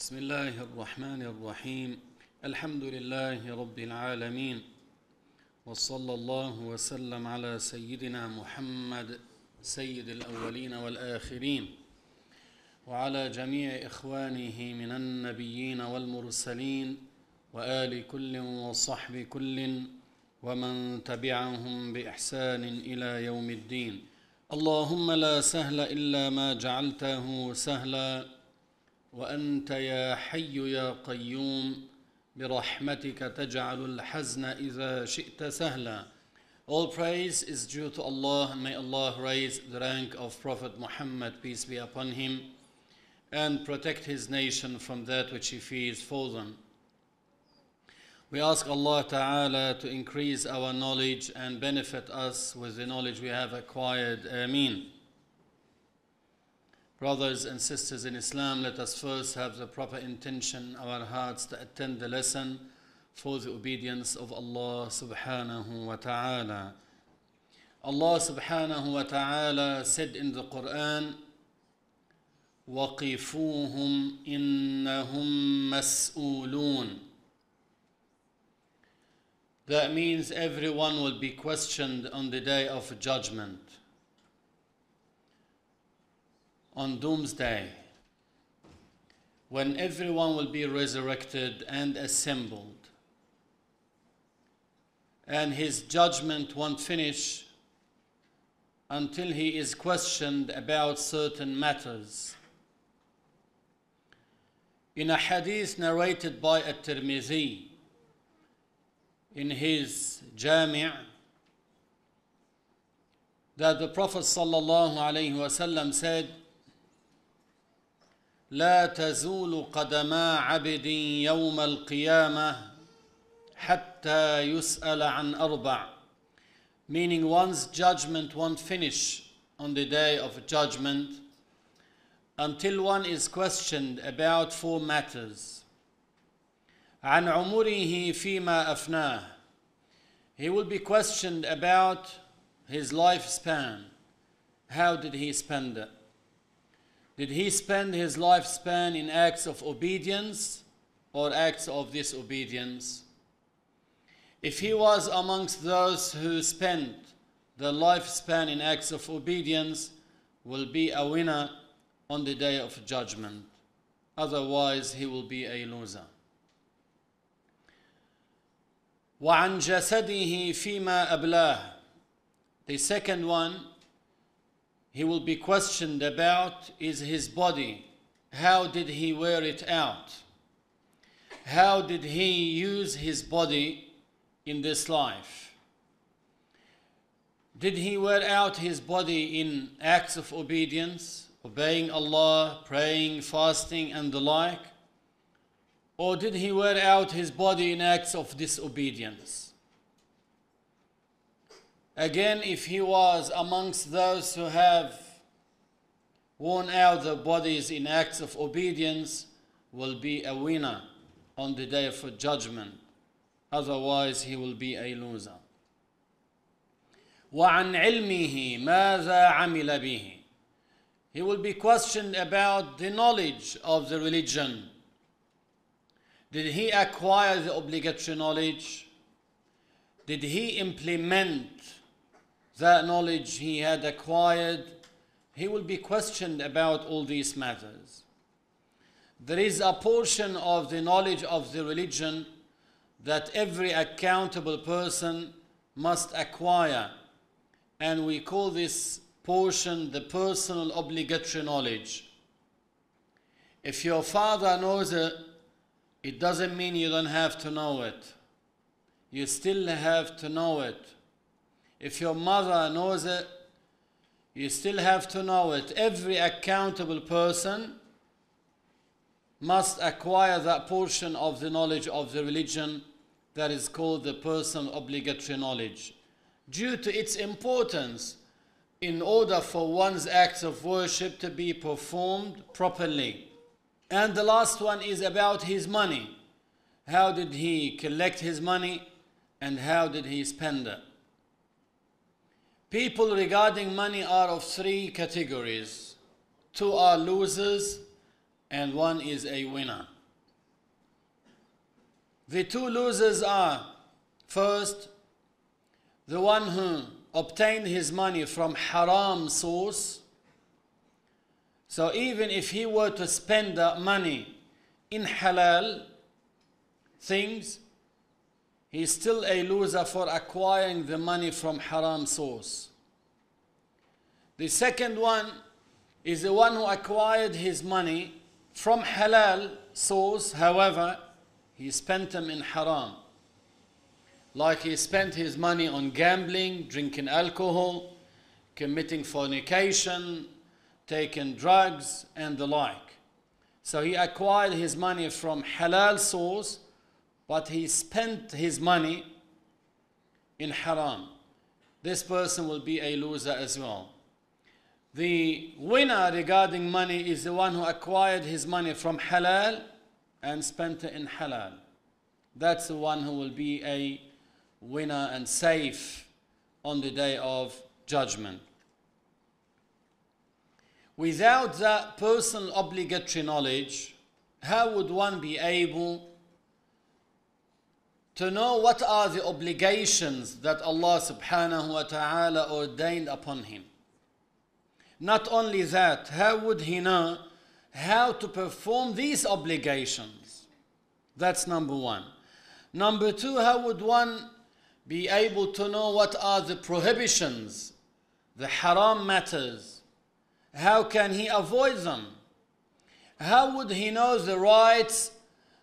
بسم الله الرحمن الرحيم. الحمد لله رب العالمين. وصلى الله وسلم على سيدنا محمد سيد الأولين والآخرين وعلى جميع إخوانه من النبيين والمرسلين وآل كل وصحب كل ومن تبعهم بإحسان إلى يوم الدين. اللهم لا سهل إلا ما جعلته سهلا. وأنت يا حي يا قيوم برحمتك تجعل الحزن إذا شئت سهلا All praise is due to Allah. May Allah raise the rank of Prophet Muhammad, peace be upon him, and protect his nation from that which he fears for them. We ask Allah Ta'ala to increase our knowledge and benefit us with the knowledge we have acquired. Ameen. Brothers and sisters in Islam, let us first have the proper intention, our hearts to attend the lesson for the obedience of Allah subhanahu wa ta'ala. Allah subhanahu wa ta'ala said in the Quran, وَقِفُوهُمْ إِنَّهُمْ مَسْئُولُونَ That means everyone will be questioned on the day of judgment. On doomsday, when everyone will be resurrected and assembled, and his judgment won't finish until he is questioned about certain matters. In a hadith narrated by At-Tirmidhi in his Jami' that the Prophet sallallahu alaihi wasallam said لا تزول قدما عبد يوم القيامة حتى يسأل عن أربع meaning one's judgment won't finish on the day of judgment until one is questioned about four matters عن عمره فيما أفناه he will be questioned about his lifespan how did he spend it did he spend his lifespan in acts of obedience or acts of disobedience if he was amongst those who spent their lifespan in acts of obedience will be a winner on the day of judgment otherwise he will be a loser وعن جسده فيما أبلاه the second one he will be questioned about is his body how did he wear it out how did he use his body in this life? Did he wear out his body in acts of obedience, obeying Allah, praying, fasting, and the like? Or did he wear out his body in acts of disobedience? Again, if he was amongst those who have worn out their bodies in acts of obedience, will be a winner on the day of judgment otherwise he will be a loser. وعن علمه ماذا عمل به He will be questioned about the knowledge of the religion. Did he acquire the obligatory knowledge? Did he implement that knowledge he had acquired? He will be questioned about all these matters. There is a portion of the knowledge of the religion that every accountable person must acquire. And we call this portion the personal obligatory knowledge. If your father knows it, it doesn't mean you don't have to know it. You still have to know it. If your mother knows it, you still have to know it. Every accountable person must acquire that portion of the knowledge of the religion that is called the personal obligatory knowledge. Due to its importance, in order for one's acts of worship to be performed properly. And the last one is about his money. How did he collect his money and how did he spend it? People regarding money are of three categories. Two are losers and one is a winner. The two losers are first, the one who obtained his money from haram source. So even if he were to spend that money in halal things, he's still a loser for acquiring the money from haram source. The second one is the one who acquired his money from halal source, however, he spent them in haram. Like he spent his money on gambling, drinking alcohol, committing fornication, taking drugs, and the like. So he acquired his money from halal source, but he spent his money in haram. This person will be a loser as well. The winner regarding money is the one who acquired his money from halal and spent it in halal. That's the one who will be a winner and safe on the day of judgment. Without that personal obligatory knowledge, how would one be able to know what are the obligations that Allah subhanahu wa ta'ala ordained upon him? Not only that, how would he know how to perform these obligations? That's number one. Number two, how would one be able to know what are the prohibitions, the haram matters? How can he avoid them? How would he know the rights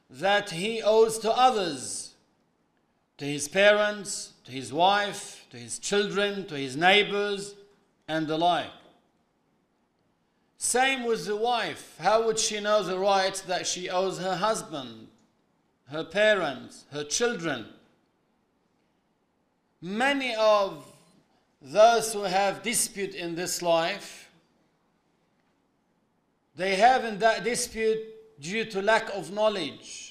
that he owes to others, to his parents, to his wife, to his children, to his neighbors, and the like? Same with the wife. How would she know the rights that she owes her husband, her parents, her children? Many of those who have dispute in this life, they have in that dispute due to lack of knowledge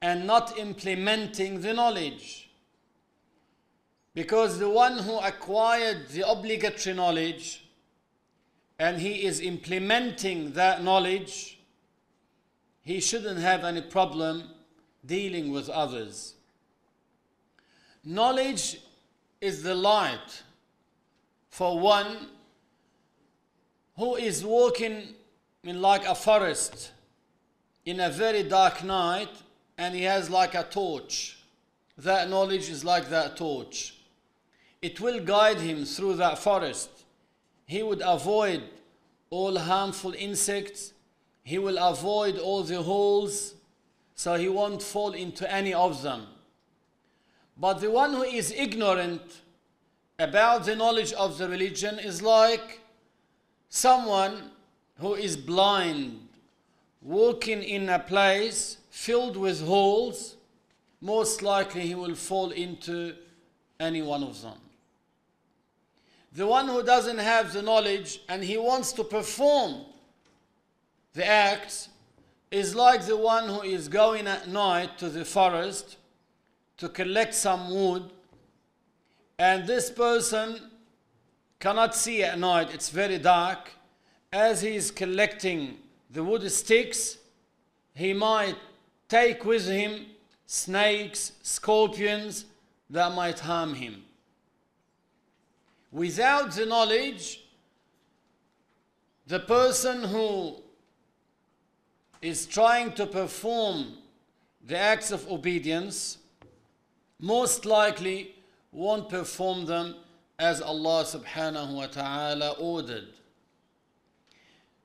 and not implementing the knowledge. Because the one who acquired the obligatory knowledge and he is implementing that knowledge, he shouldn't have any problem dealing with others. Knowledge is the light for one who is walking in like a forest in a very dark night and he has like a torch. That knowledge is like that torch. It will guide him through that forest he would avoid all harmful insects. He will avoid all the holes, so he won't fall into any of them. But the one who is ignorant about the knowledge of the religion is like someone who is blind, walking in a place filled with holes, most likely he will fall into any one of them. The one who doesn't have the knowledge and he wants to perform the acts is like the one who is going at night to the forest to collect some wood and this person cannot see at night, it's very dark. As he is collecting the wood sticks, he might take with him snakes, scorpions that might harm him. Without the knowledge, the person who is trying to perform the acts of obedience most likely won't perform them as Allah subhanahu wa ta'ala ordered.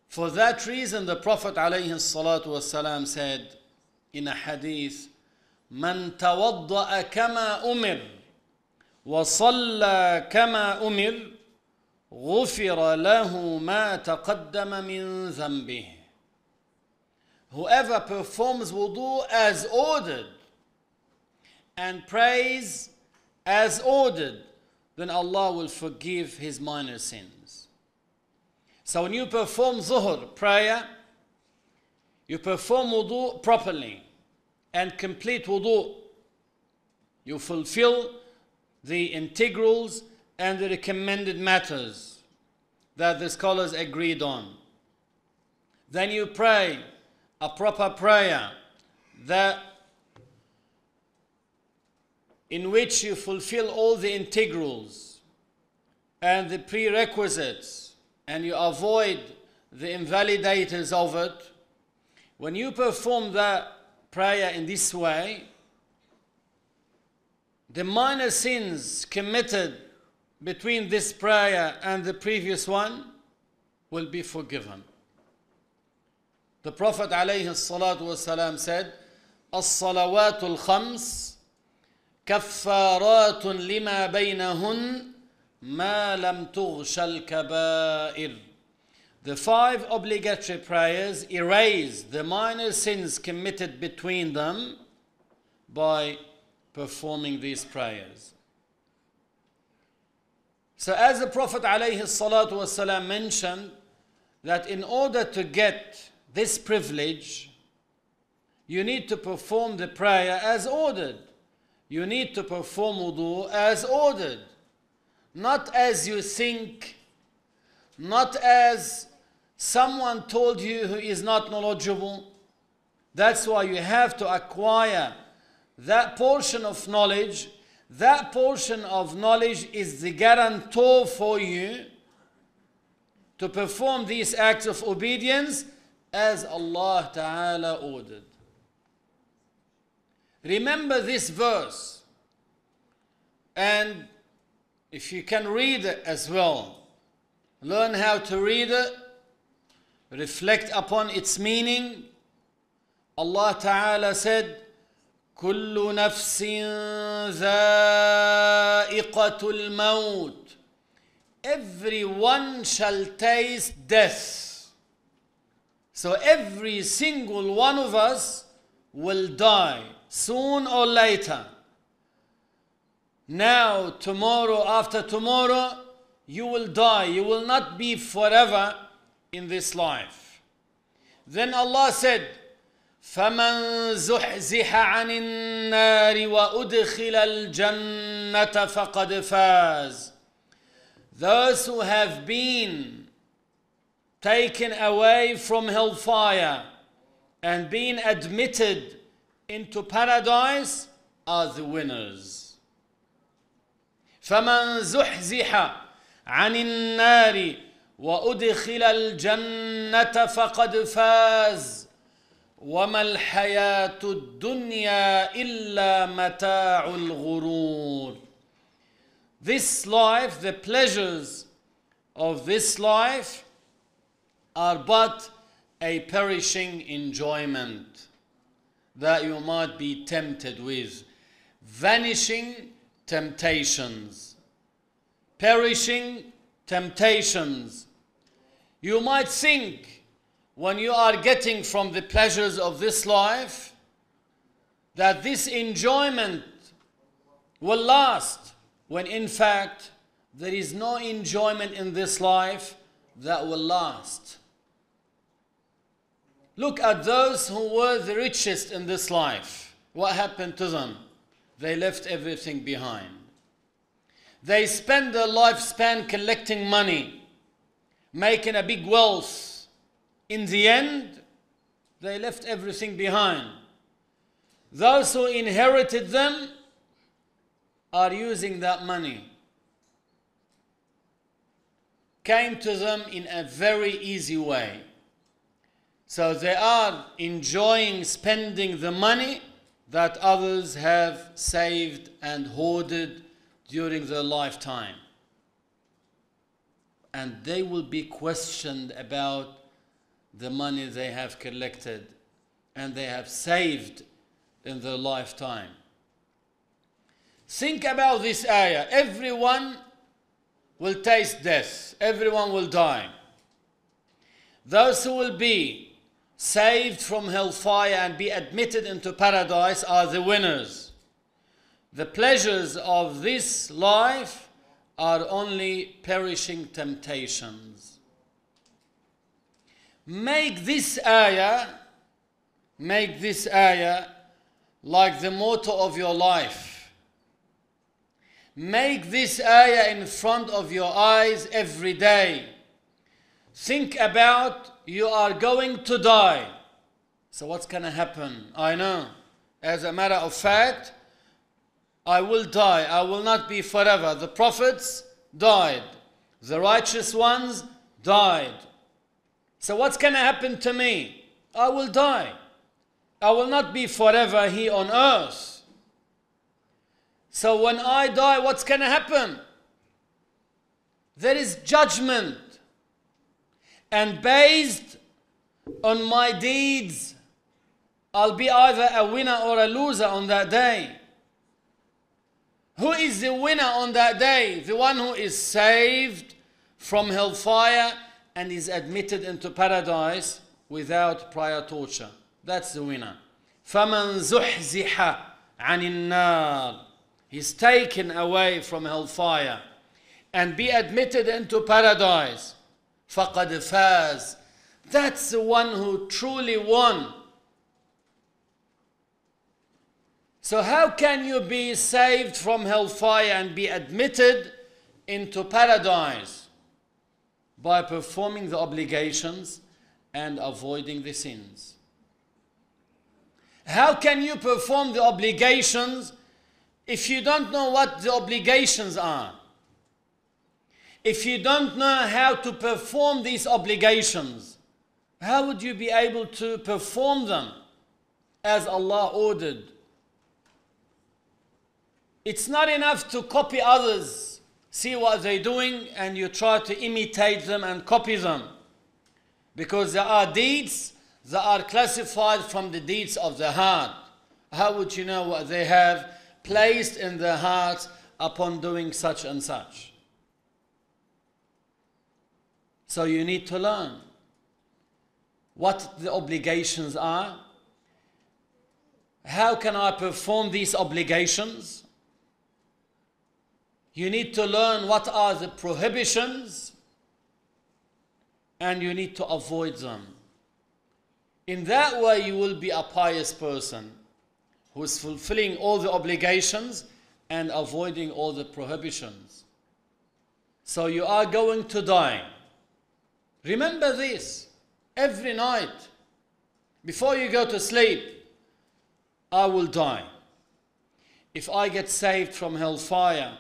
For that reason, the Prophet salatu said a hadith, من توضأ كما أمر وصلى كما أمر غفر له ما تقدم من ذنبه Whoever performs wudu as ordered and prays as ordered, then Allah will forgive his minor sins. So when you perform zuhr, prayer, you perform wudu properly and complete wudu. You fulfill the integrals and the recommended matters that the scholars agreed on. then you pray a proper prayer that in which you fulfill all the integrals and the prerequisites and you avoid the invalidators of it, when you perform that prayer in this way, the minor sins committed between this prayer and the previous one will be forgiven. The Prophet ﷺ said, الصلوات الخمس كفارات لما بينهن ما لم تغش الكبائر the five obligatory prayers erase the minor sins committed between them by performing these prayers. So as the Prophet ﷺ mentioned that in order to get this privilege, you need to perform the prayer as ordered. You need to perform wudu as ordered. Not as you think, not as someone told you who is not knowledgeable. That's why you have to acquire that portion of knowledge. That portion of knowledge is the guarantor for you to perform these acts of obedience as Allah Ta'ala ordered. Remember this verse and if you can read it as well, learn how to read it, reflect upon its meaning. Allah Ta'ala said, كل نفس ذائقة الموت Everyone shall taste death. So every single one of us will die soon or later. Now, tomorrow, after tomorrow, you will die. You will not be forever in this life. Then Allah said, فمن زحزح عن النار وأدخل الجنة فقد فاز those who have been taken away from hellfire and been admitted into paradise are the winners. فمن زحزح عن النار وأدخل الجنة فقد فاز وما الحياة الدنيا إلا متاع الغرور this life, the pleasures of this life are but a perishing enjoyment that you might be tempted with. Vanishing temptations, perishing temptations. You might think when you are getting from the pleasures of this life that this enjoyment will last when in fact there is no enjoyment in this life that will last. Look at those who were the richest in this life. What happened to them? They left everything behind. They spent their lifespan collecting money, making a big wealth. In the end, they left everything behind. Those who inherited them are using that money came to them in a very easy way. So they are enjoying spending the money that others have saved and hoarded during their lifetime. And they will be questioned about the money they have collected and they have saved in their lifetime. Think about this ayah. Everyone will taste death, everyone will die. Those who will be saved from hellfire and be admitted into paradise are the winners. The pleasures of this life are only perishing temptations. Make this ayah, make this ayah like the motto of your life. Make this ayah in front of your eyes every day. think about you are going to die. So, what's going to happen? I know. As a matter of fact, I will die. I will not be forever. The prophets died, the righteous ones died. So, what's going to happen to me? I will die. I will not be forever here on earth. So, when I die, what's going to happen? There is judgment. And based on my deeds, I'll be either a winner or a loser on that day. Who is the winner on that day? The one who is saved from hellfire and is admitted into paradise without prior torture. That's the winner. فَمَنْ زُحْزِحَ عَنِ النَّارِ He's taken away from hellfire and be admitted into paradise. فَقَدْ فَازَ That's the one who truly won. So, how can you be saved from hellfire and be admitted into paradise? By performing the obligations and avoiding the sins. How can you perform the obligations if you don't know what the obligations are? If you don't know how to perform these obligations, how would you be able to perform them as Allah ordered? It's not enough to copy others, see what they're doing, and you try to imitate them and copy them. Because there are deeds that are classified from the deeds of the heart. How would you know what they have placed in their heart upon doing such and such? So you need to learn what the obligations are. How can I perform these obligations? You need to learn what are the prohibitions and you need to avoid them. In that way, you will be a pious person who is fulfilling all the obligations and avoiding all the prohibitions. So you are going to die. Remember this every night before you go to sleep. I will die. If I get saved from hellfire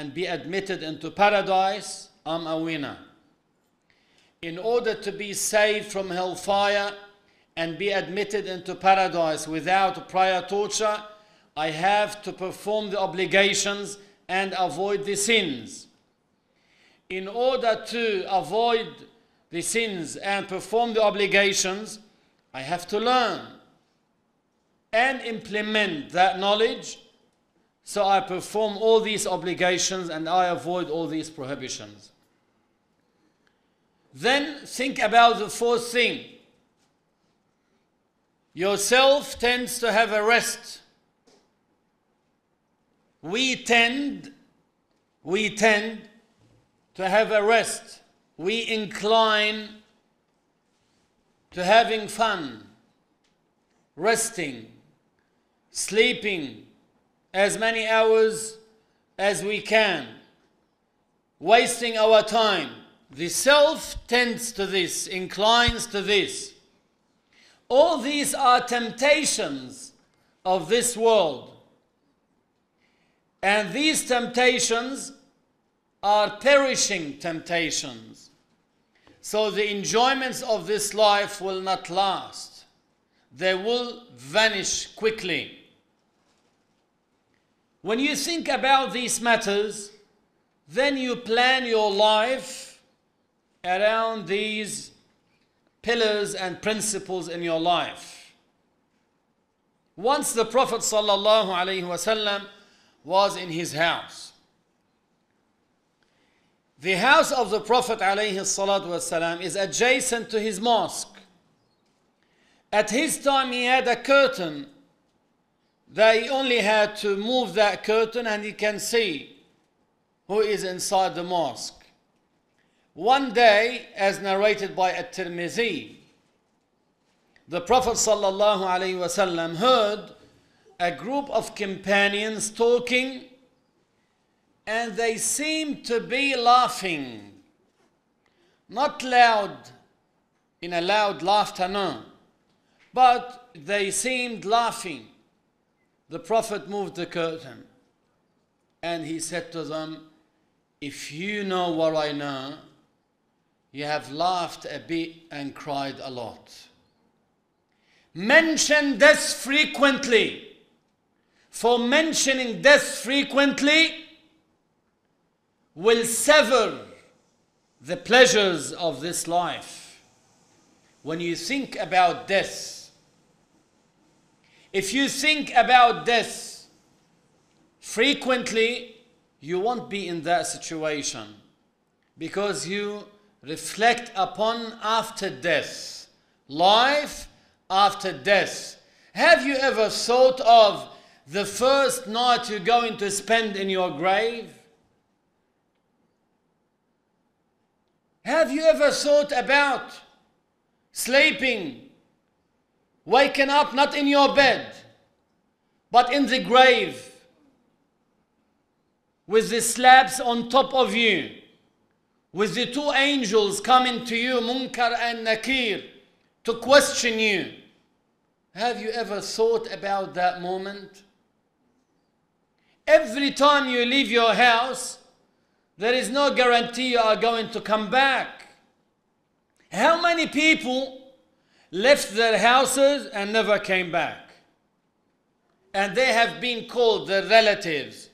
and be admitted into paradise, I'm a winner. In order to be saved from hellfire and be admitted into paradise without prior torture, I have to perform the obligations and avoid the sins. In order to avoid the sins and perform the obligations, I have to learn and implement that knowledge so I perform all these obligations and I avoid all these prohibitions. Then think about the fourth thing. Yourself tends to have a rest. We tend, we tend to have a rest we incline to having fun, resting, sleeping as many hours as we can, wasting our time. The self tends to this, inclines to this. All these are temptations of this world. And these temptations are perishing temptations. So the enjoyments of this life will not last. They will vanish quickly. When you think about these matters, then you plan your life around these pillars and principles in your life. Once the Prophet ﷺ was in his house, the house of the Prophet ﷺ is adjacent to his mosque. At his time, he had a curtain he only had to move that curtain and he can see who is inside the mosque. One day, as narrated by At-Tirmidhi, the Prophet ﷺ heard a group of companions talking and they seemed to be laughing. Not loud, in a loud laughter, no. But they seemed laughing. The Prophet moved the curtain and he said to them, If you know what I know, you have laughed a bit and cried a lot. Mention death frequently. For mentioning death frequently will sever the pleasures of this life. When you think about death, if you think about death frequently, you won't be in that situation because you reflect upon after death, life after death. Have you ever thought of the first night you're going to spend in your grave? Have you ever thought about sleeping, waking up not in your bed, but in the grave, with the slabs on top of you, with the two angels coming to you, Munkar and Nakir, to question you? Have you ever thought about that moment? Every time you leave your house, there is no guarantee you are going to come back. How many people left their houses and never came back? And they have been called their relatives.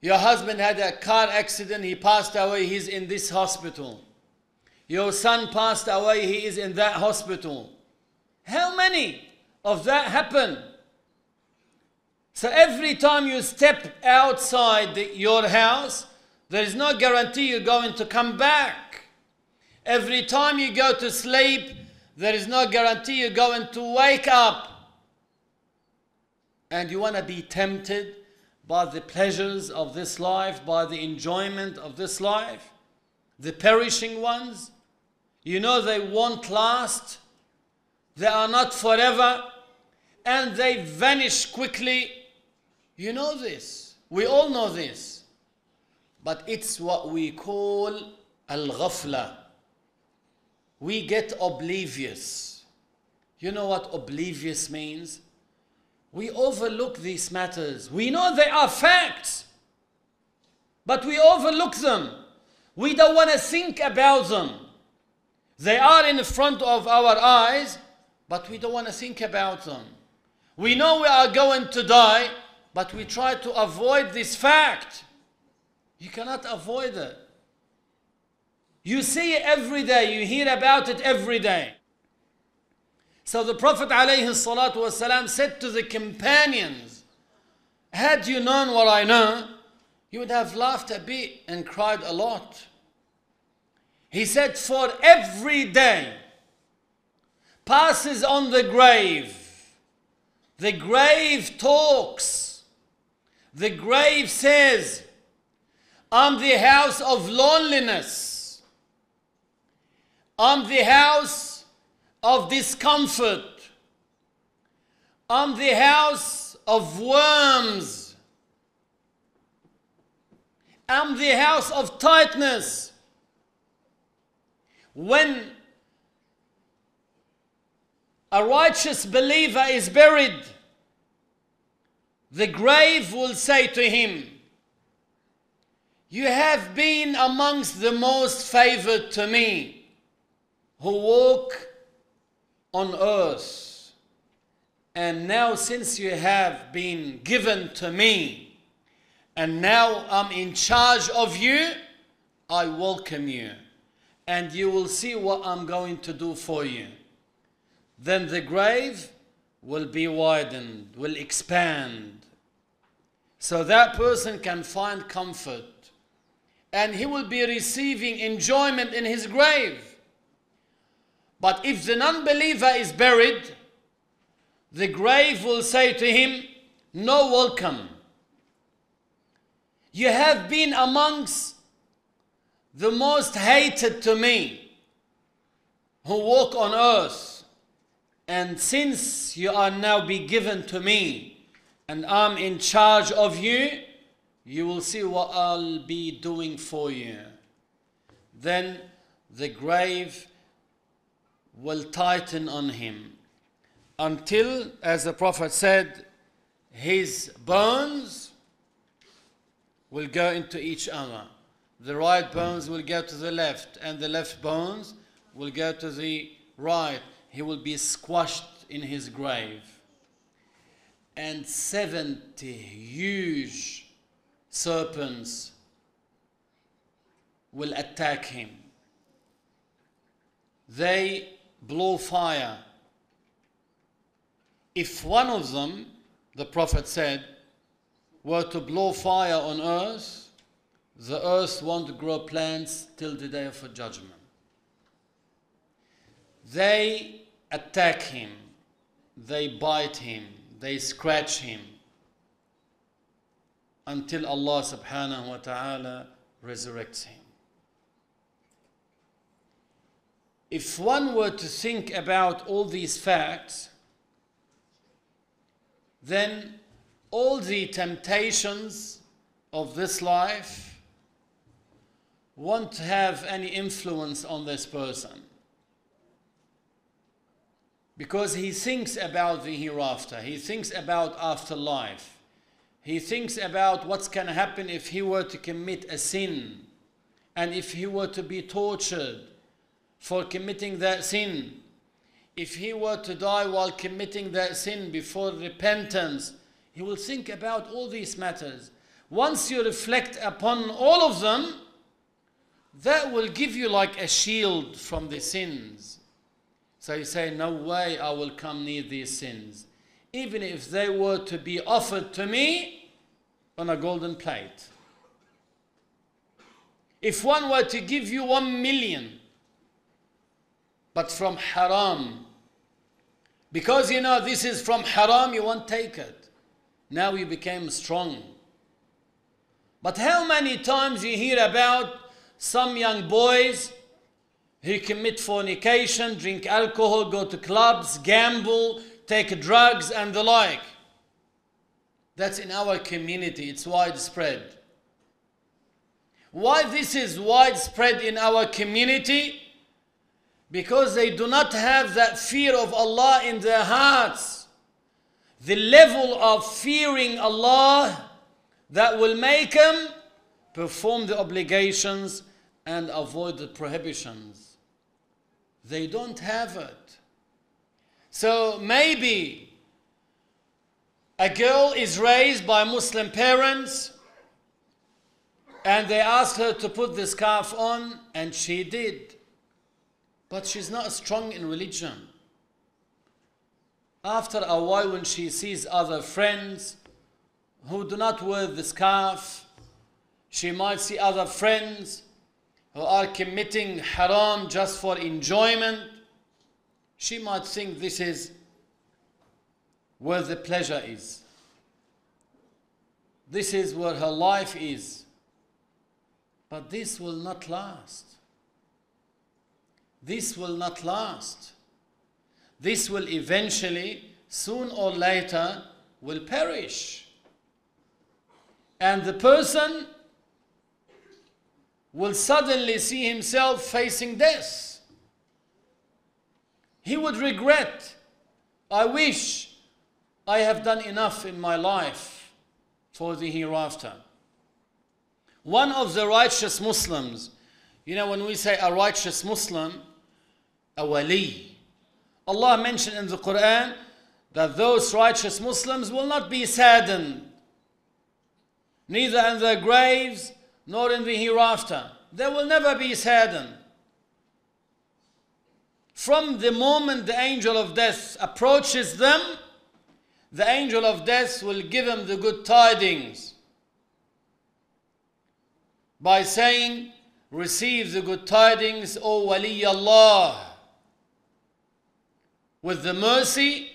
Your husband had a car accident, he passed away, he's in this hospital. Your son passed away, he is in that hospital. How many of that happen? So every time you step outside the, your house, there is no guarantee you're going to come back. Every time you go to sleep, there is no guarantee you're going to wake up. And you want to be tempted by the pleasures of this life, by the enjoyment of this life, the perishing ones. You know they won't last, they are not forever, and they vanish quickly you know this. We all know this. But it's what we call al-ghafla. We get oblivious. You know what oblivious means? We overlook these matters. We know they are facts. But we overlook them. We don't want to think about them. They are in front of our eyes, but we don't want to think about them. We know we are going to die, but we try to avoid this fact. You cannot avoid it. You see it every day, you hear about it every day. So the Prophet ﷺ said to the companions, Had you known what I know, you would have laughed a bit and cried a lot. He said, For every day passes on the grave, the grave talks the grave says, I'm the house of loneliness. I'm the house of discomfort. I'm the house of worms. I'm the house of tightness. When a righteous believer is buried, the grave will say to him, You have been amongst the most favored to me who walk on earth. And now, since you have been given to me, and now I'm in charge of you, I welcome you. And you will see what I'm going to do for you. Then the grave will be widened, will expand, so that person can find comfort and he will be receiving enjoyment in his grave. But if the non believer is buried, the grave will say to him, No welcome. You have been amongst the most hated to me who walk on earth. And since you are now be given to me, and I'm in charge of you, you will see what I'll be doing for you. then the grave will tighten on him until, as the Prophet said, his bones will go into each other. The right bones will go to the left, and the left bones will go to the right. He will be squashed in his grave. And 70 huge serpents will attack him. They blow fire. If one of them, the Prophet said, were to blow fire on earth, the earth won't grow plants till the day of judgment. They attack him, they bite him, they scratch him until Allah subhanahu wa ta'ala resurrects him. If one were to think about all these facts, then all the temptations of this life won't have any influence on this person. Because he thinks about the hereafter, he thinks about afterlife, he thinks about what's going to happen if he were to commit a sin and if he were to be tortured for committing that sin. If he were to die while committing that sin before repentance, he will think about all these matters. Once you reflect upon all of them, that will give you like a shield from the sins. So you say, No way I will come near these sins. Even if they were to be offered to me on a golden plate. If one were to give you one million, but from haram, because you know this is from haram, you won't take it. Now you became strong. But how many times you hear about some young boys who commit fornication, drink alcohol, go to clubs, gamble, take drugs, and the like. That's in our community, it's widespread. Why this is widespread in our community? Because they do not have that fear of Allah in their hearts. The level of fearing Allah that will make them perform the obligations and avoid the prohibitions. They don't have it. So maybe a girl is raised by Muslim parents and they ask her to put the scarf on and she did. But she's not strong in religion. After a while, when she sees other friends who do not wear the scarf, she might see other friends who are committing haram just for enjoyment, she might think this is where the pleasure is. This is where her life is. But this will not last. This will not last. This will eventually, soon or later, will perish. And the person will suddenly see himself facing death. He would regret, I wish I have done enough in my life for the hereafter. One of the righteous Muslims, you know, when we say a righteous Muslim, a wali, Allah mentioned in the Quran that those righteous Muslims will not be saddened, neither in their graves nor in the hereafter. They will never be saddened. From the moment the angel of death approaches them, the angel of death will give them the good tidings by saying, Receive the good tidings, O Wali Allah, with the mercy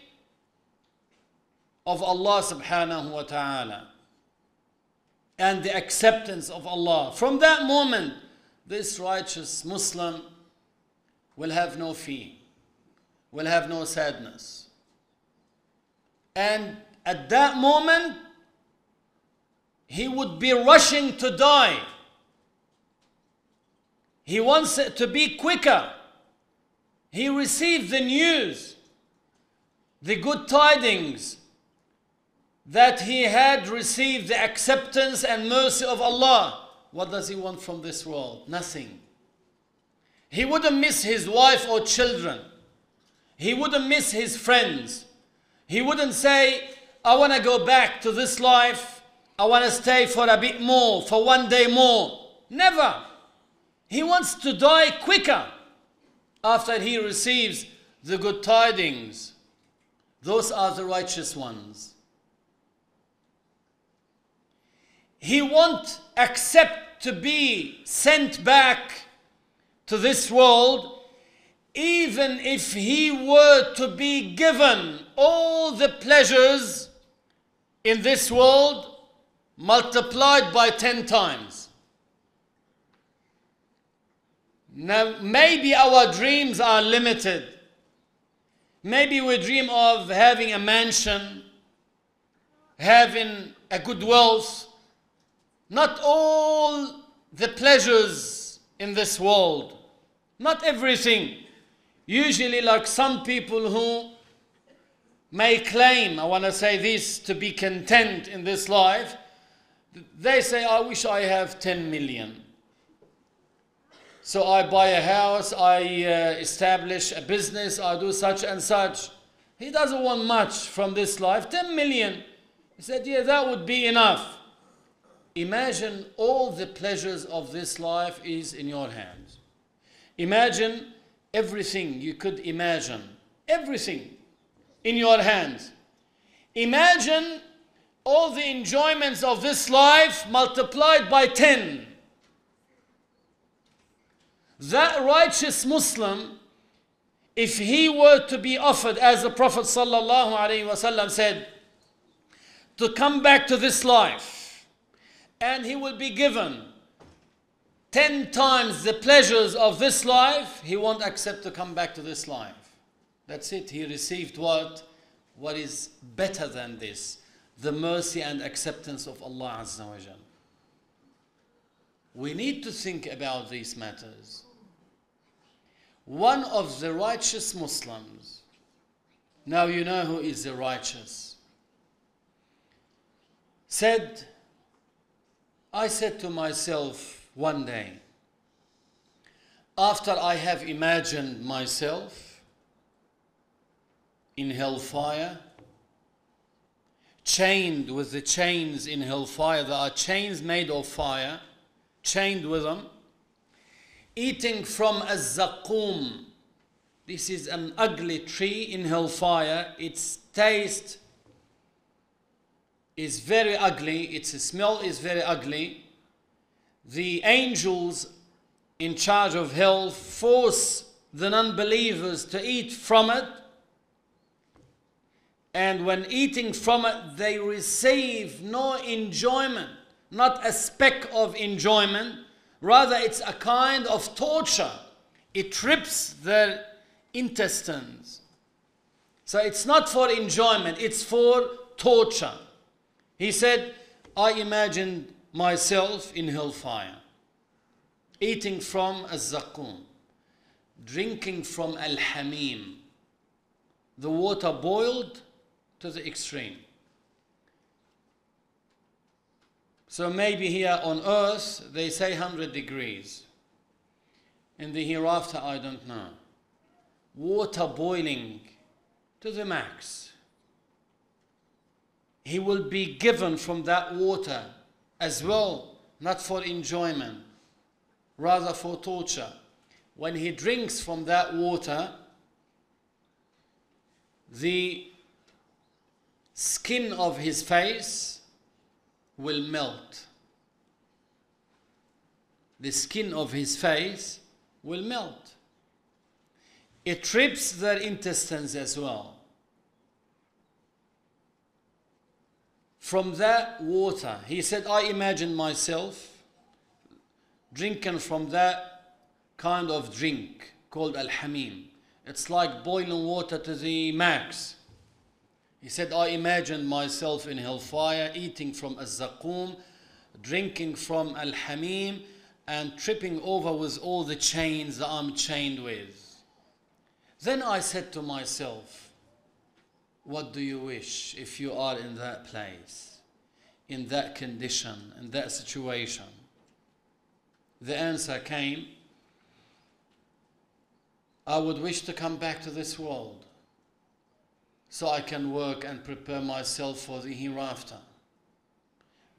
of Allah subhanahu wa ta'ala and the acceptance of Allah. From that moment, this righteous Muslim will have no fear, will have no sadness. And at that moment, he would be rushing to die. He wants it to be quicker. He received the news, the good tidings that he had received the acceptance and mercy of Allah. What does he want from this world? Nothing. He wouldn't miss his wife or children. He wouldn't miss his friends. He wouldn't say, I want to go back to this life. I want to stay for a bit more, for one day more. Never. He wants to die quicker after he receives the good tidings. Those are the righteous ones. He won't accept to be sent back to this world even if he were to be given all the pleasures in this world multiplied by 10 times. Now, maybe our dreams are limited. Maybe we dream of having a mansion, having a good wealth, not all the pleasures in this world, not everything. Usually, like some people who may claim, I want to say this, to be content in this life, they say, I wish I have 10 million. So I buy a house, I uh, establish a business, I do such and such. He doesn't want much from this life, 10 million. He said, Yeah, that would be enough. Imagine all the pleasures of this life is in your hands. Imagine everything you could imagine, everything in your hands. Imagine all the enjoyments of this life multiplied by 10 that righteous Muslim, if he were to be offered, as the Prophet said, to come back to this life, and he will be given 10 times the pleasures of this life, he won't accept to come back to this life. That's it. He received what? What is better than this? The mercy and acceptance of Allah Azza wa Jal. We need to think about these matters one of the righteous Muslims, now you know who is the righteous, said, I said to myself one day, after I have imagined myself in hellfire, chained with the chains in hellfire, there are chains made of fire, chained with them eating from a zakum. This is an ugly tree in hellfire. Its taste is very ugly, its smell is very ugly. The angels in charge of hell force the non believers to eat from it. And when eating from it, they receive no enjoyment, not a speck of enjoyment Rather, it's a kind of torture. It trips their intestines. So it's not for enjoyment, it's for torture. He said, I imagined myself in hellfire, eating from a zakum, drinking from al hamim, the water boiled to the extreme. So maybe here on earth they say 100 degrees. In the hereafter, I don't know. Water boiling to the max. He will be given from that water as well, not for enjoyment, rather for torture. When he drinks from that water, the skin of his face will melt. The skin of his face will melt. It trips their intestines as well. From that water, he said, I imagine myself drinking from that kind of drink called al hamim. It's like boiling water to the max. He said, I imagined myself in hellfire, eating from a zakum, drinking from al hamim, and tripping over with all the chains that I'm chained with. Then I said to myself, What do you wish if you are in that place, in that condition, in that situation? The answer came I would wish to come back to this world so I can work and prepare myself for the hereafter.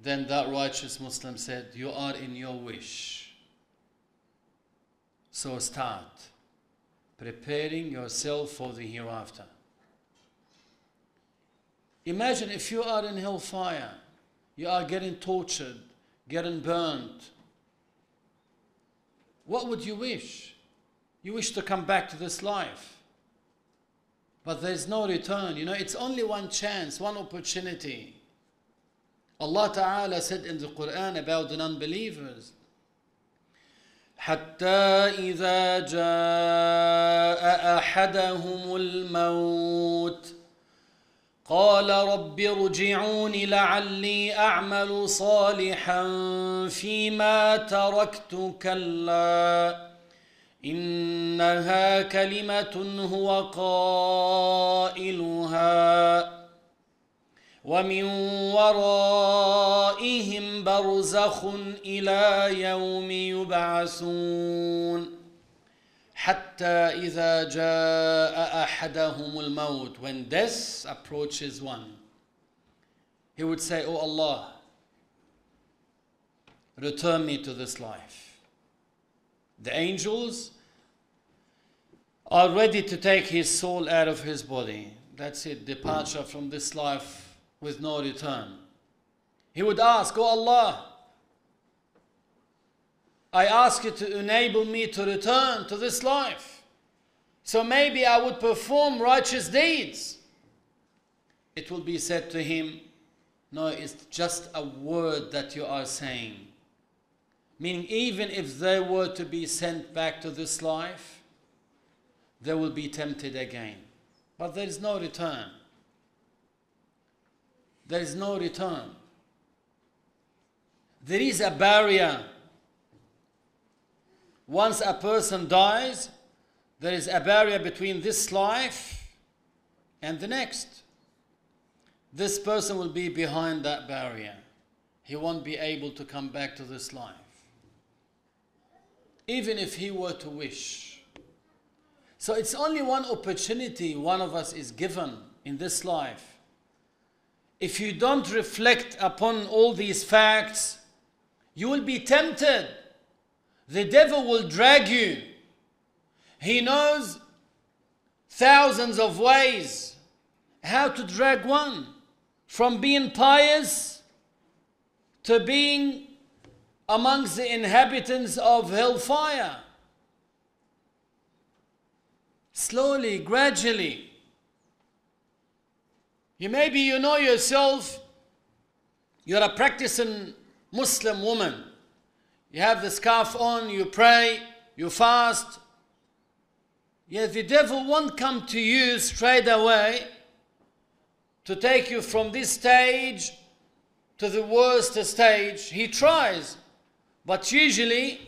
Then that righteous Muslim said, You are in your wish. So start preparing yourself for the hereafter. Imagine if you are in hellfire, you are getting tortured, getting burnt. What would you wish? You wish to come back to this life. But there's no return. You know, it's only one chance, one opportunity. Allah Ta'ala said in the Quran about the non-believers, حتى إذا جاء أحدهم الموت قال رب ارجعون لعلي أعمل صالحا فيما تركت كلا إنها كلمة هو قائلها ومن ورائهم برزخ إلى يوم يبعثون حتى إذا جاء أحدهم الموت when death approaches one he would say oh Allah return me to this life. The angels are ready to take his soul out of his body that's it departure from this life with no return he would ask oh Allah I ask you to enable me to return to this life. So maybe I would perform righteous deeds. It will be said to him, No, it's just a word that you are saying. Meaning, even if they were to be sent back to this life, they will be tempted again. But there is no return. There is no return. There is a barrier once a person dies, there is a barrier between this life and the next. This person will be behind that barrier. He won't be able to come back to this life. Even if he were to wish. So it's only one opportunity one of us is given in this life. If you don't reflect upon all these facts, you will be tempted the devil will drag you. He knows thousands of ways how to drag one from being pious to being amongst the inhabitants of hellfire. Slowly, gradually. You maybe you know yourself, you're a practicing Muslim woman you have the scarf on, you pray, you fast. Yet the devil won't come to you straight away to take you from this stage to the worst stage. He tries, but usually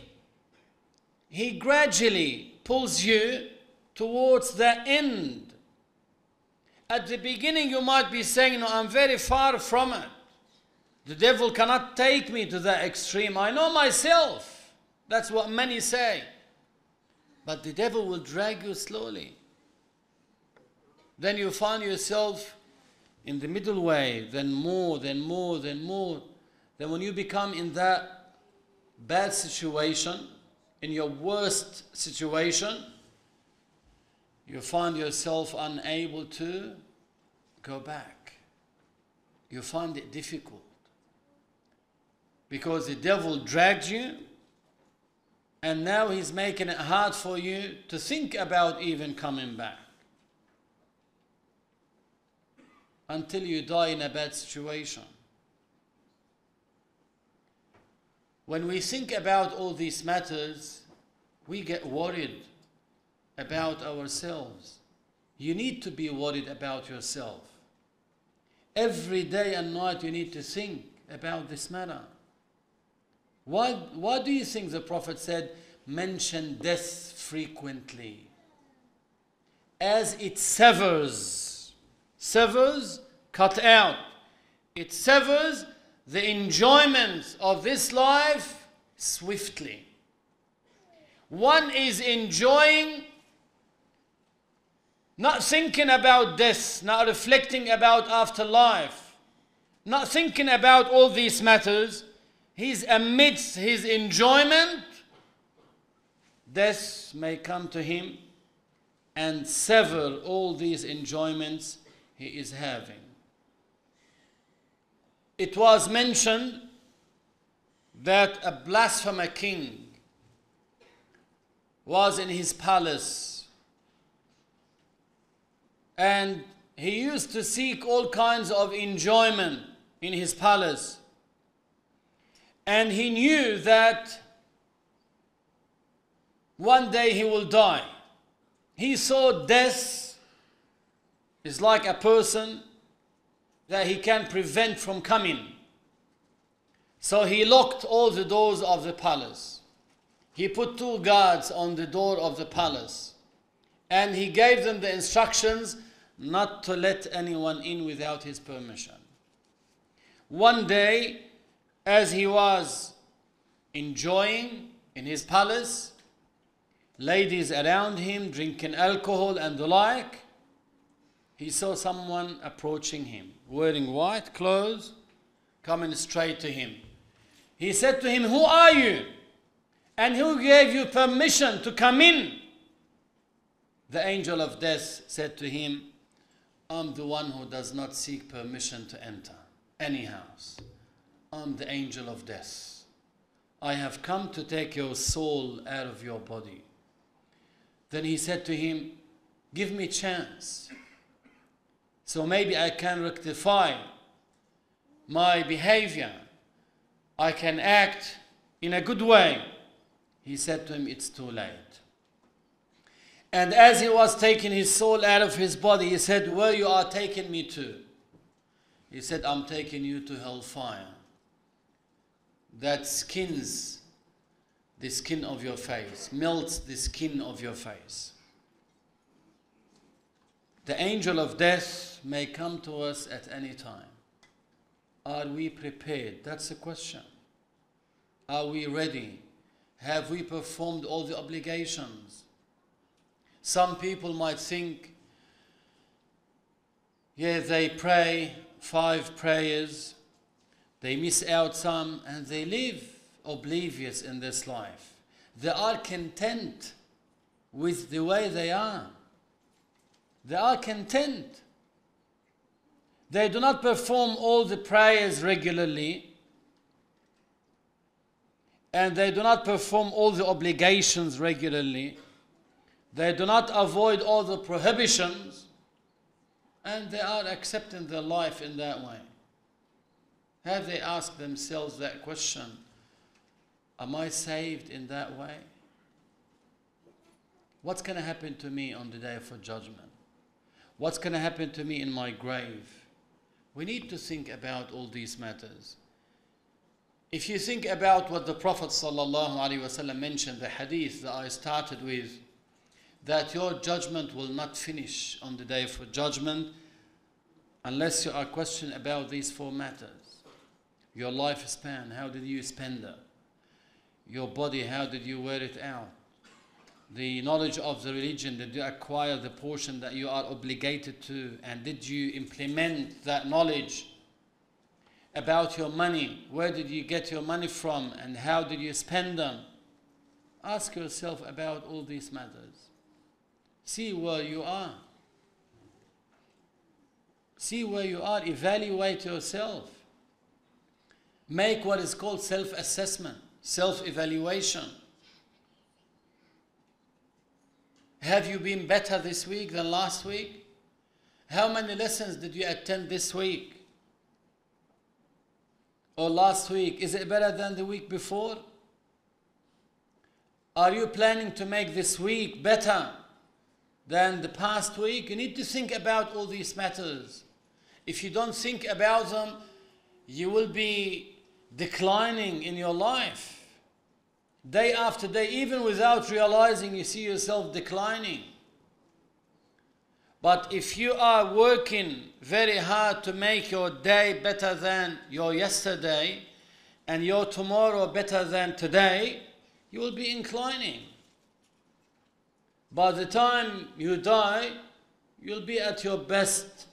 he gradually pulls you towards the end. At the beginning, you might be saying, No, I'm very far from it. The devil cannot take me to that extreme. I know myself. That's what many say. But the devil will drag you slowly. Then you find yourself in the middle way, then more, then more, then more. Then when you become in that bad situation, in your worst situation, you find yourself unable to go back. You find it difficult because the devil dragged you and now he's making it hard for you to think about even coming back until you die in a bad situation. When we think about all these matters, we get worried about ourselves. You need to be worried about yourself. Every day and night you need to think about this matter. Why, why do you think the Prophet said, mention death frequently? As it severs, severs, cut out. It severs the enjoyment of this life swiftly. One is enjoying, not thinking about death, not reflecting about afterlife, not thinking about all these matters. He's amidst his enjoyment, death may come to him and sever all these enjoyments he is having. It was mentioned that a blasphemer king was in his palace and he used to seek all kinds of enjoyment in his palace. And he knew that one day he will die. He saw death is like a person that he can prevent from coming. So he locked all the doors of the palace. He put two guards on the door of the palace. And he gave them the instructions not to let anyone in without his permission. One day, as he was enjoying in his palace, ladies around him drinking alcohol and the like, he saw someone approaching him, wearing white clothes, coming straight to him. He said to him, Who are you? And who gave you permission to come in? The angel of death said to him, I'm the one who does not seek permission to enter any house. I'm the angel of death. I have come to take your soul out of your body. Then he said to him, Give me chance. So maybe I can rectify my behavior. I can act in a good way. He said to him, It's too late. And as he was taking his soul out of his body, he said, Where you are taking me to? He said, I'm taking you to hellfire. That skins the skin of your face, melts the skin of your face. The angel of death may come to us at any time. Are we prepared? That's the question. Are we ready? Have we performed all the obligations? Some people might think, yeah, they pray five prayers, they miss out some, and they live oblivious in this life. They are content with the way they are. They are content. They do not perform all the prayers regularly. And they do not perform all the obligations regularly. They do not avoid all the prohibitions. And they are accepting their life in that way. Have they asked themselves that question? Am I saved in that way? What's going to happen to me on the day of judgment? What's going to happen to me in my grave? We need to think about all these matters. If you think about what the Prophet ﷺ mentioned, the hadith that I started with, that your judgment will not finish on the day of judgment unless you are questioned about these four matters. Your lifespan, how did you spend it? Your body, how did you wear it out? The knowledge of the religion? Did you acquire the portion that you are obligated to? And did you implement that knowledge about your money? Where did you get your money from? And how did you spend them? Ask yourself about all these matters. See where you are. See where you are. Evaluate yourself. Make what is called self assessment, self evaluation. Have you been better this week than last week? How many lessons did you attend this week? Or last week? Is it better than the week before? Are you planning to make this week better than the past week? You need to think about all these matters. If you don't think about them, you will be declining in your life. Day after day, even without realizing, you see yourself declining. But if you are working very hard to make your day better than your yesterday and your tomorrow better than today, you will be inclining. By the time you die, you'll be at your best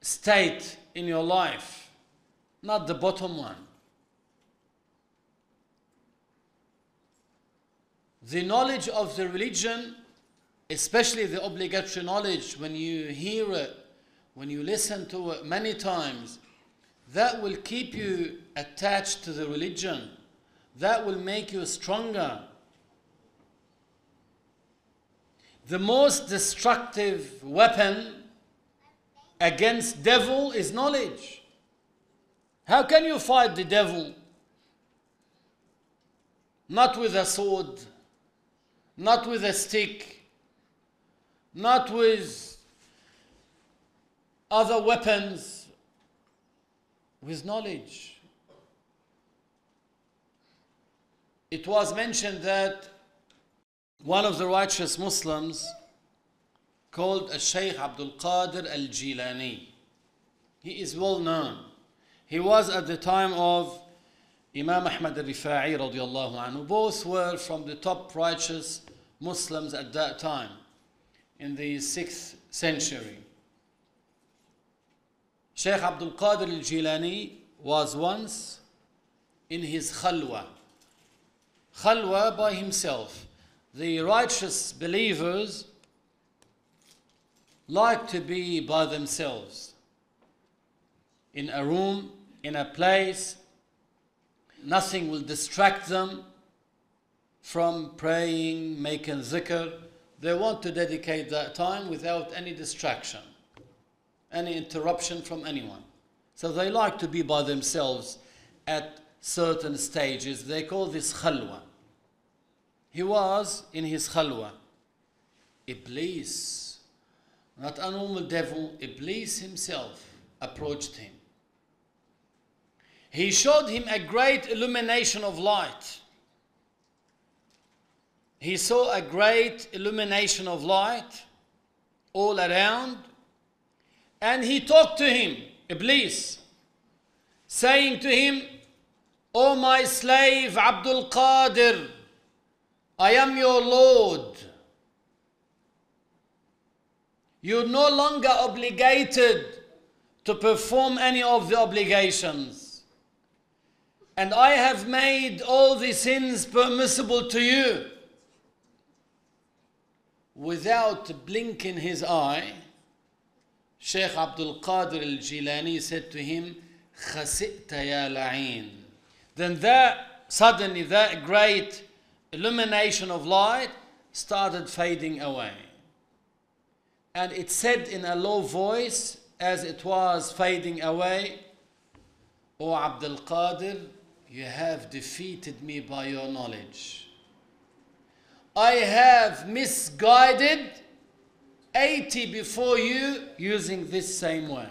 state in your life, not the bottom one. The knowledge of the religion, especially the obligatory knowledge, when you hear it, when you listen to it many times, that will keep you attached to the religion. That will make you stronger. The most destructive weapon against devil is knowledge. How can you fight the devil? Not with a sword, not with a stick, not with other weapons, with knowledge. It was mentioned that one of the righteous Muslims called a Shaykh Abdul Qadir al Jilani. He is well known. He was at the time of Imam Ahmad al Rifa'i radiallahu anhu. Both were from the top righteous Muslims at that time in the 6th century. Sheikh Abdul Qadir al Jilani was once in his khalwa. Khalwa by himself. The righteous believers like to be by themselves in a room, in a place. Nothing will distract them from praying, making zikr. They want to dedicate that time without any distraction, any interruption from anyone. So they like to be by themselves at certain stages. They call this khalwa. He was in his khalwa. Iblis not a normal devil, Iblis himself approached him. He showed him a great illumination of light. He saw a great illumination of light all around, and he talked to him, Iblis, saying to him, O my slave Abdul Qadir, I am your Lord. You're no longer obligated to perform any of the obligations. And I have made all the sins permissible to you. Without blinking his eye, Sheikh Abdul Qadir al Jilani said to him, ya la'in. Then that, suddenly, that great illumination of light started fading away and it said in a low voice as it was fading away, O Abdul Qadir, you have defeated me by your knowledge. I have misguided 80 before you using this same way.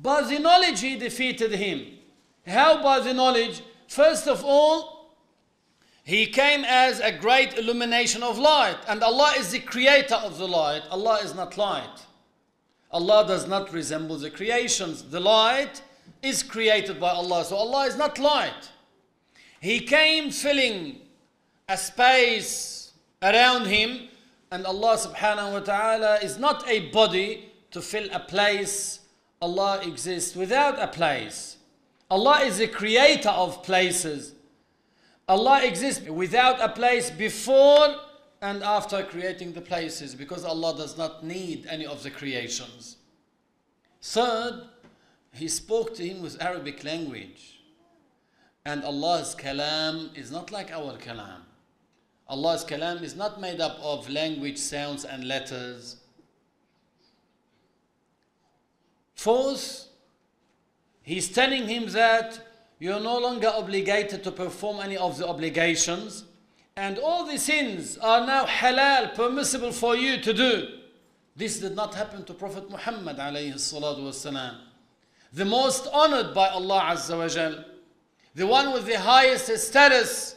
By the knowledge he defeated him. How by the knowledge? First of all, he came as a great illumination of light, and Allah is the creator of the light. Allah is not light. Allah does not resemble the creations. The light is created by Allah, so Allah is not light. He came filling a space around him, and Allah subhanahu wa ta'ala is not a body to fill a place. Allah exists without a place. Allah is the creator of places. Allah exists without a place before and after creating the places because Allah does not need any of the creations. Third, he spoke to him with Arabic language. And Allah's kalam is not like our kalam. Allah's kalam is not made up of language, sounds, and letters. Fourth, he's telling him that you're no longer obligated to perform any of the obligations. And all the sins are now halal, permissible for you to do. This did not happen to Prophet Muhammad alayhi salatu. The most honored by Allah Azza wa Jal, the one with the highest status,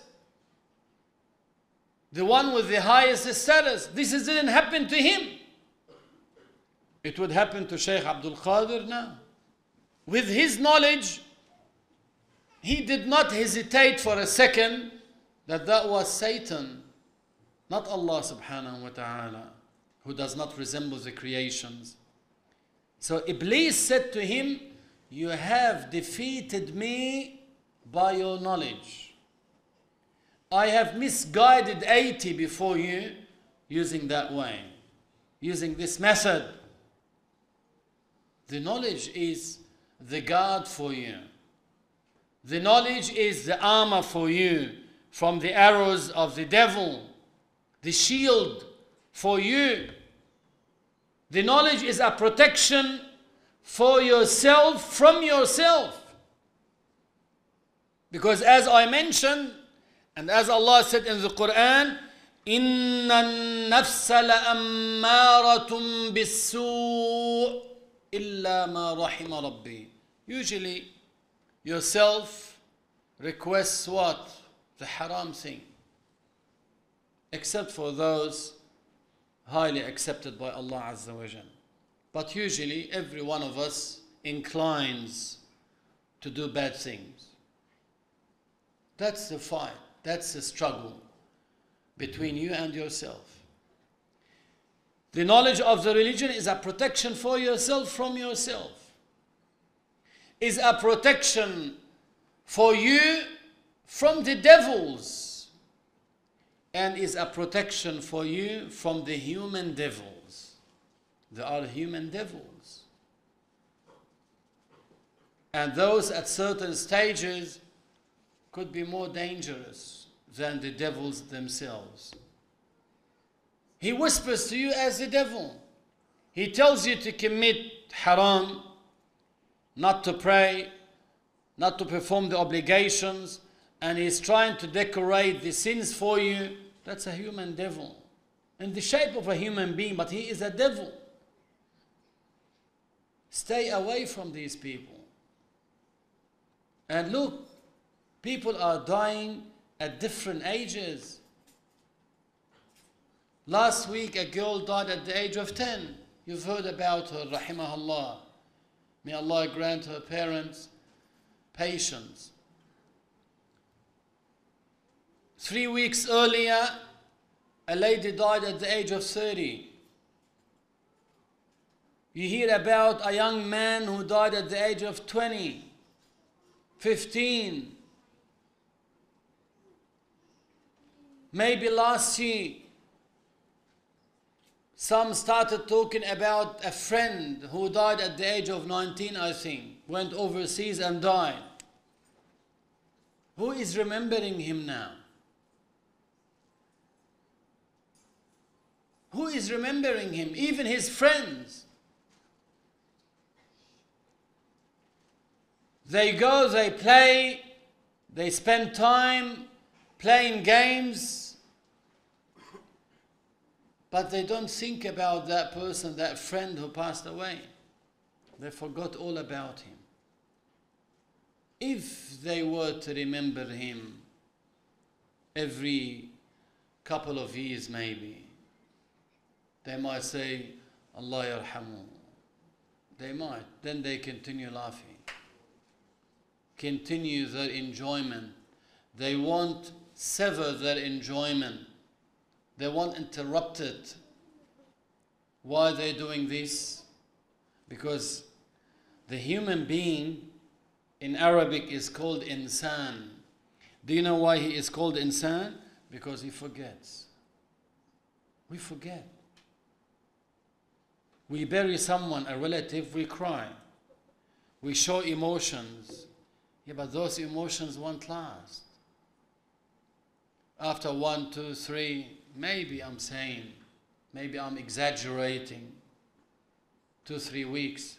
the one with the highest status. This didn't happen to him. It would happen to Shaykh Abdul Qadir now. With his knowledge, he did not hesitate for a second that that was Satan, not Allah subhanahu wa ta'ala, who does not resemble the creations. So Iblis said to him, You have defeated me by your knowledge. I have misguided 80 before you using that way, using this method. The knowledge is the guard for you. The knowledge is the armor for you from the arrows of the devil, the shield for you. The knowledge is a protection for yourself from yourself. Because as I mentioned, and as Allah said in the Quran, إن النفس لأمارة بالسوء إلا ما رحم ربي. Usually, yourself requests what? The haram thing. Except for those highly accepted by Allah Azza wa Jal. But usually, every one of us inclines to do bad things. That's the fight. That's the struggle between you and yourself. The knowledge of the religion is a protection for yourself from yourself, is a protection for you from the devils, and is a protection for you from the human devils. There are human devils. And those at certain stages could be more dangerous than the devils themselves. He whispers to you as the devil. He tells you to commit haram, not to pray, not to perform the obligations, and he's trying to decorate the sins for you. That's a human devil. In the shape of a human being, but he is a devil. Stay away from these people. And look, people are dying at different ages. Last week, a girl died at the age of 10. You've heard about her, rahimahullah. May Allah grant her parents patience. Three weeks earlier, a lady died at the age of 30. You hear about a young man who died at the age of 20, 15. Maybe last year, some started talking about a friend who died at the age of 19, I think, went overseas and died. Who is remembering him now? Who is remembering him? Even his friends. They go, they play, they spend time playing games, but they don't think about that person, that friend who passed away. They forgot all about him. If they were to remember him every couple of years, maybe, they might say, Allah yarhamu. They might. Then they continue laughing. Continue their enjoyment. They won't sever their enjoyment. They won't interrupt it. Why are they doing this? Because the human being in Arabic is called insan. Do you know why he is called insan? Because he forgets. We forget. We bury someone, a relative, we cry. We show emotions. Yeah, but those emotions won't last. After one, two, three, maybe I'm saying, maybe I'm exaggerating, two, three weeks,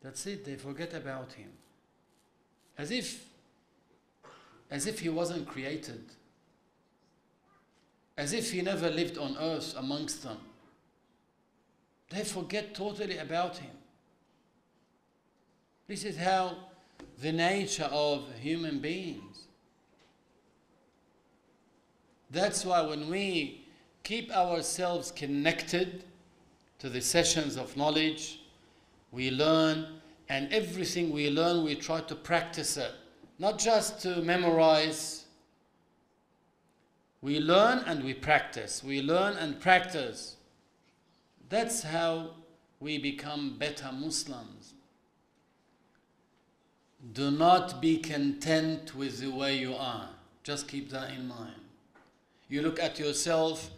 that's it, they forget about him. As if, as if he wasn't created. As if he never lived on earth amongst them. They forget totally about him. This is how the nature of human beings. That's why when we keep ourselves connected to the sessions of knowledge, we learn, and everything we learn, we try to practice it. Not just to memorize. We learn and we practice. We learn and practice. That's how we become better Muslims. Do not be content with the way you are. Just keep that in mind. You look at yourself,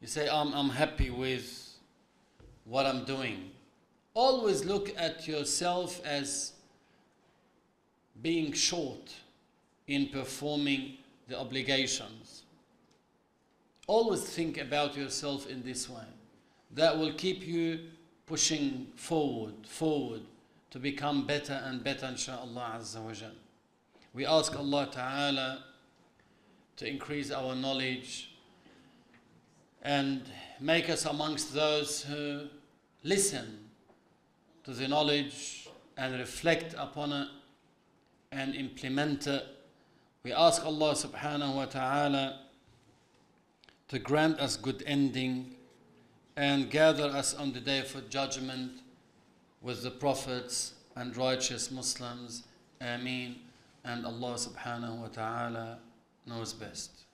you say, I'm, I'm happy with what I'm doing. Always look at yourself as being short in performing the obligations. Always think about yourself in this way. That will keep you pushing forward, forward to become better and better, inshaAllah Azza wa Jal. We ask Allah Ta'ala to increase our knowledge and make us amongst those who listen to the knowledge and reflect upon it and implement it. We ask Allah subhanahu wa ta'ala to grant us good ending and gather us on the day of judgment with the prophets and righteous Muslims. Ameen. And Allah subhanahu wa ta'ala knows best.